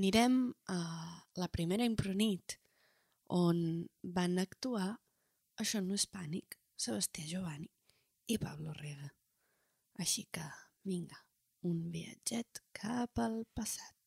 Anirem a la primera impronit on van actuar Això no és pànic, Sebastià Giovanni i Pablo Rega. Així que, vinga, un viatget cap al passat.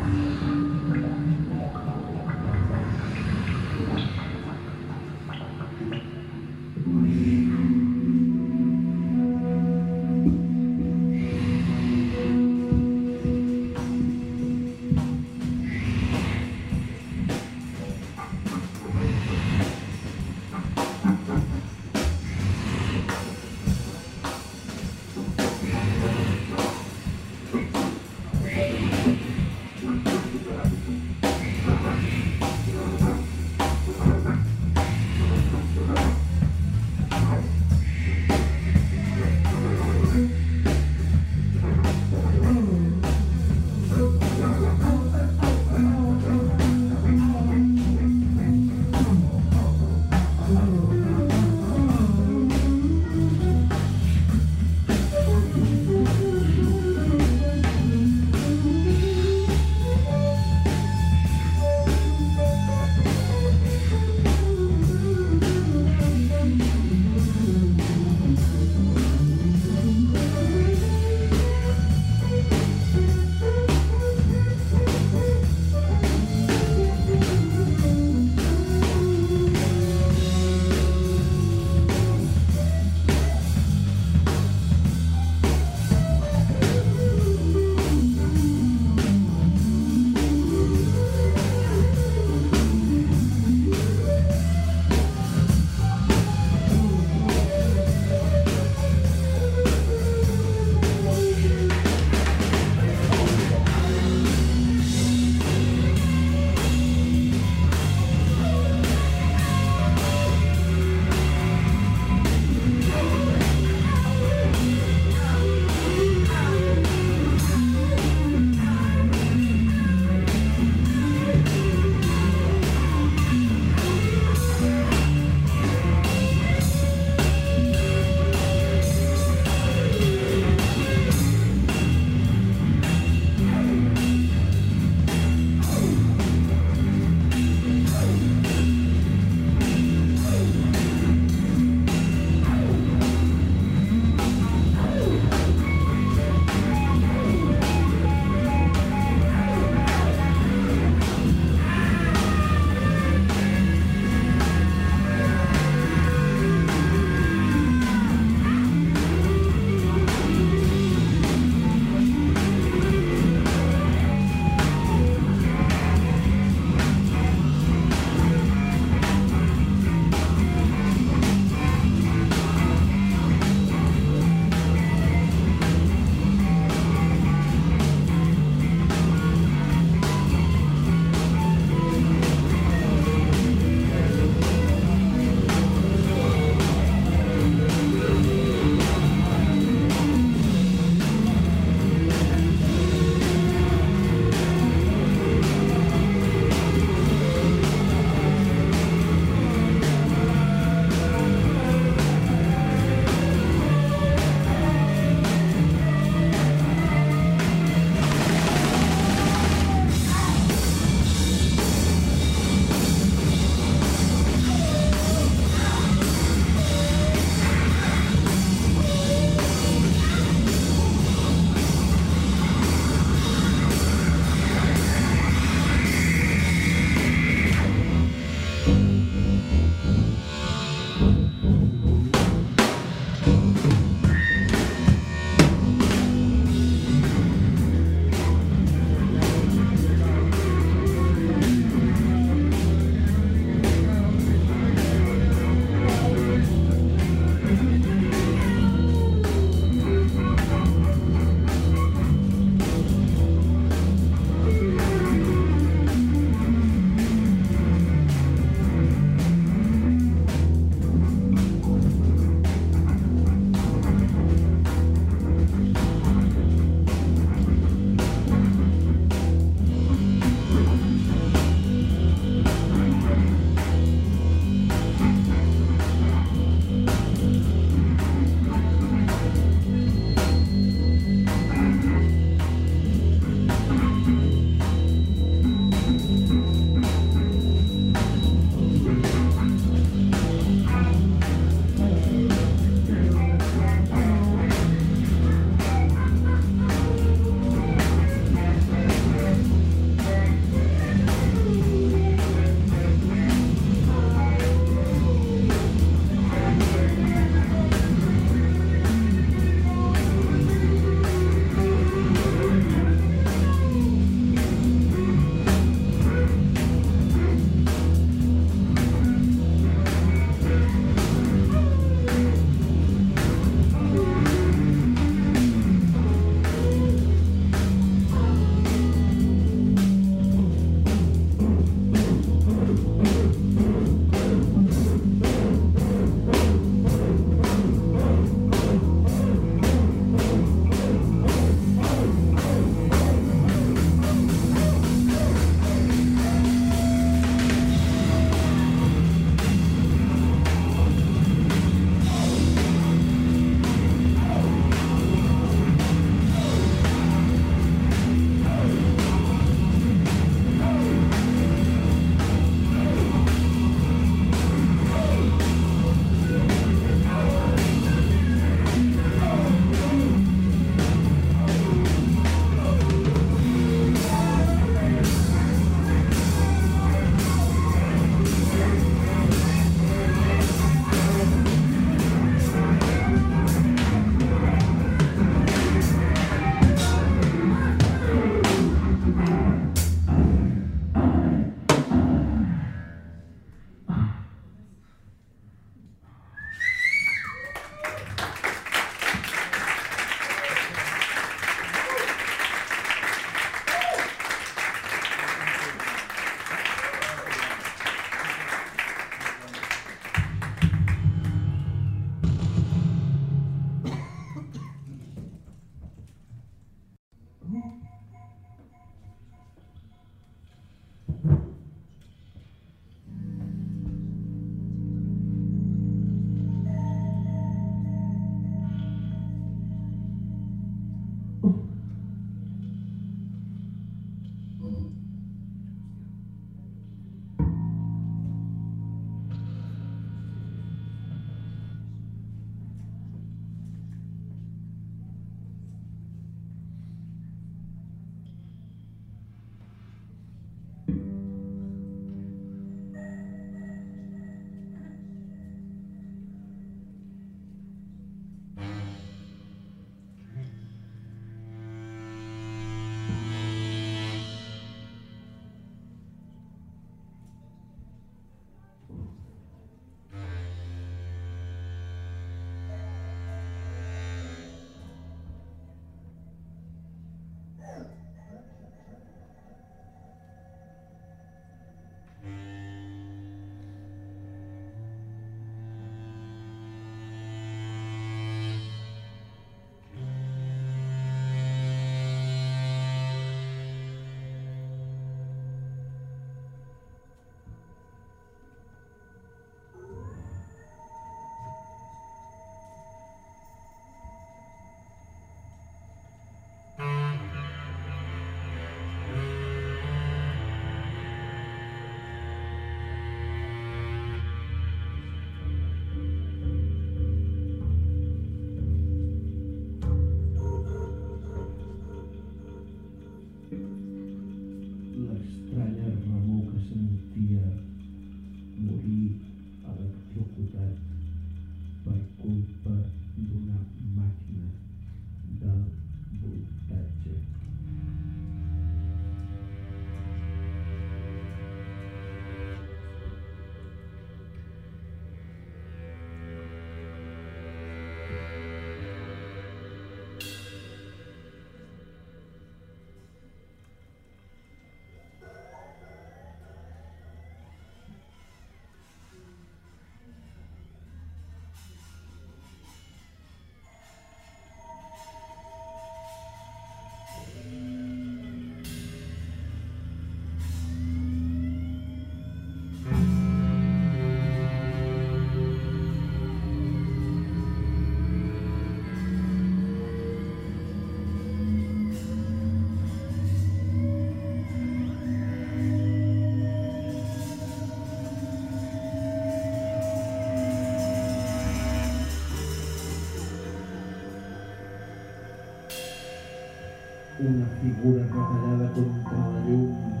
una figura regalada con un trabalenguas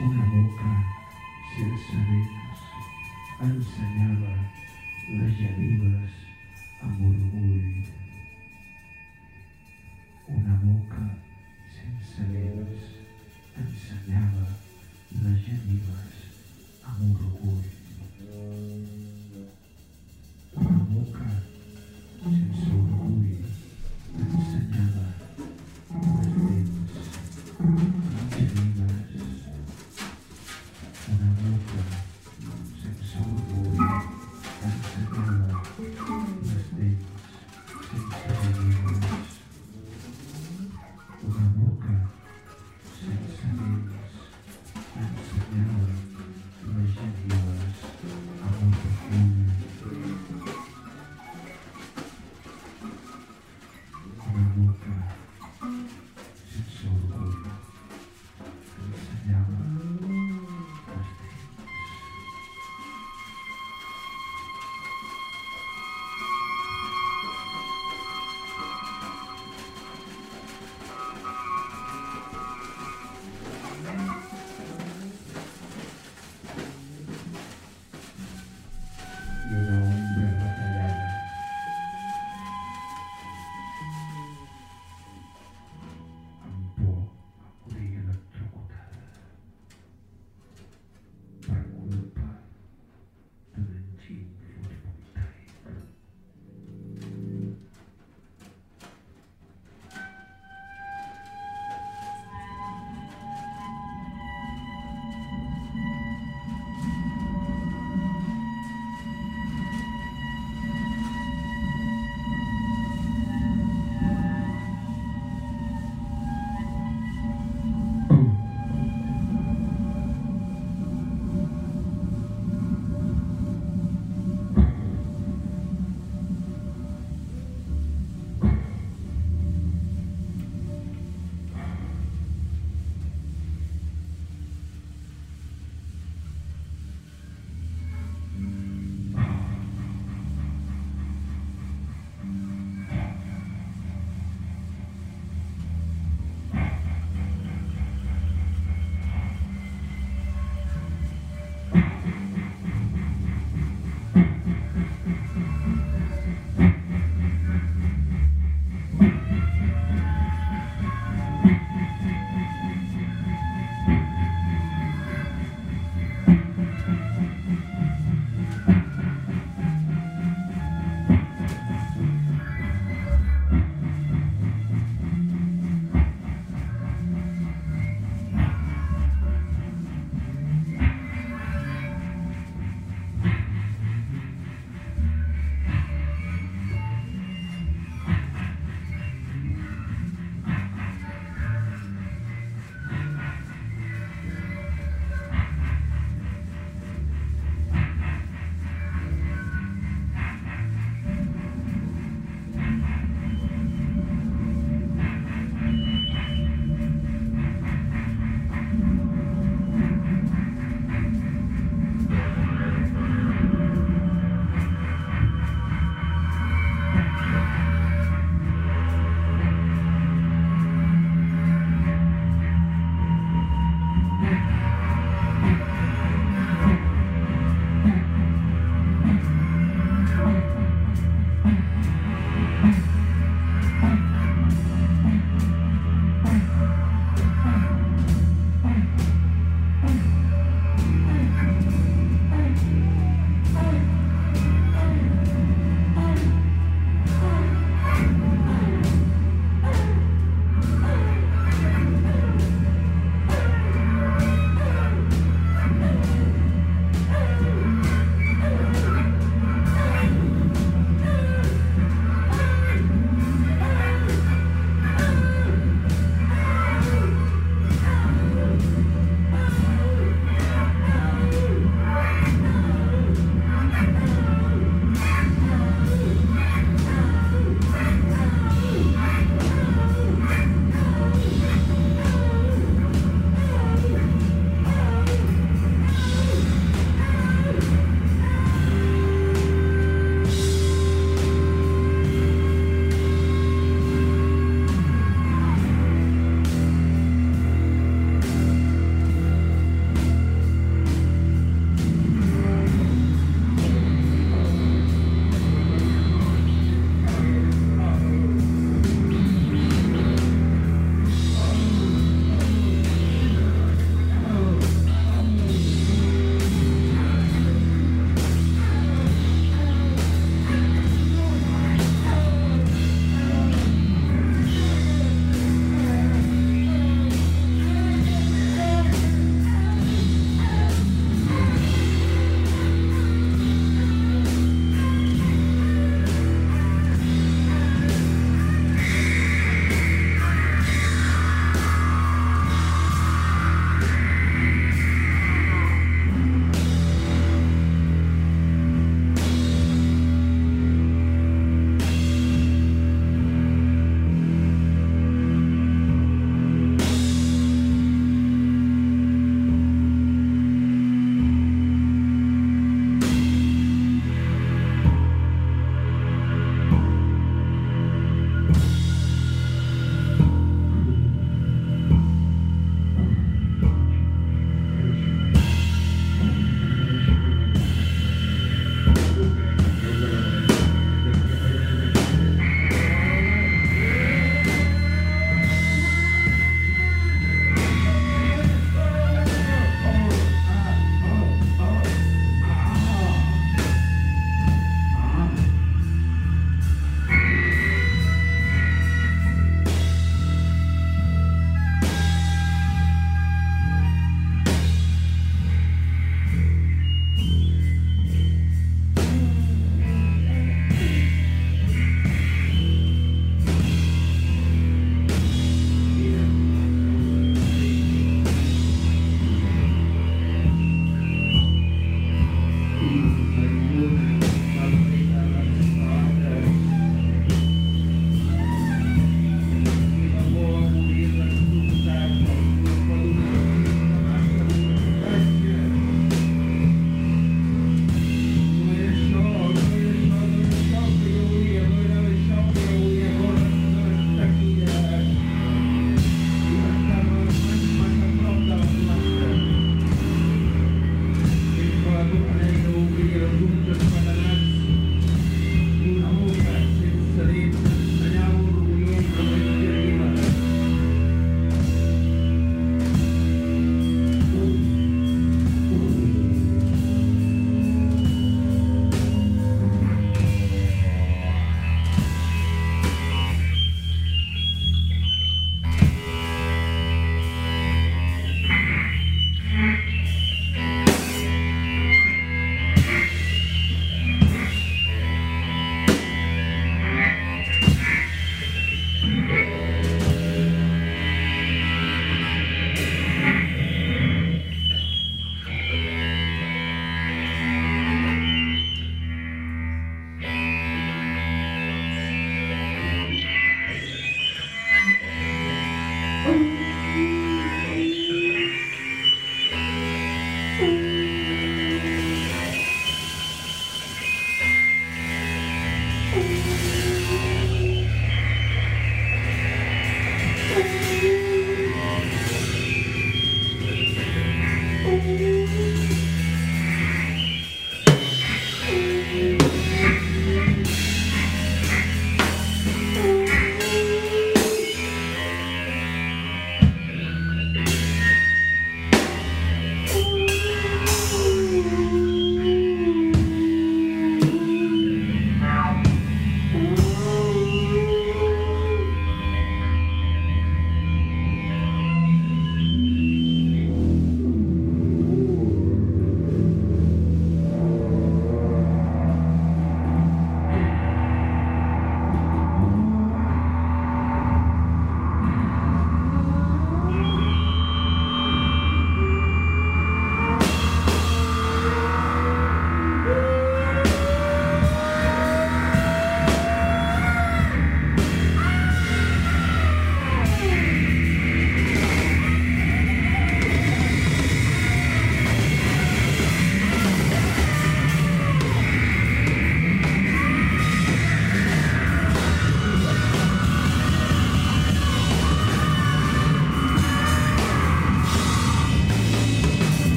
una boca sin sabidos han enseñado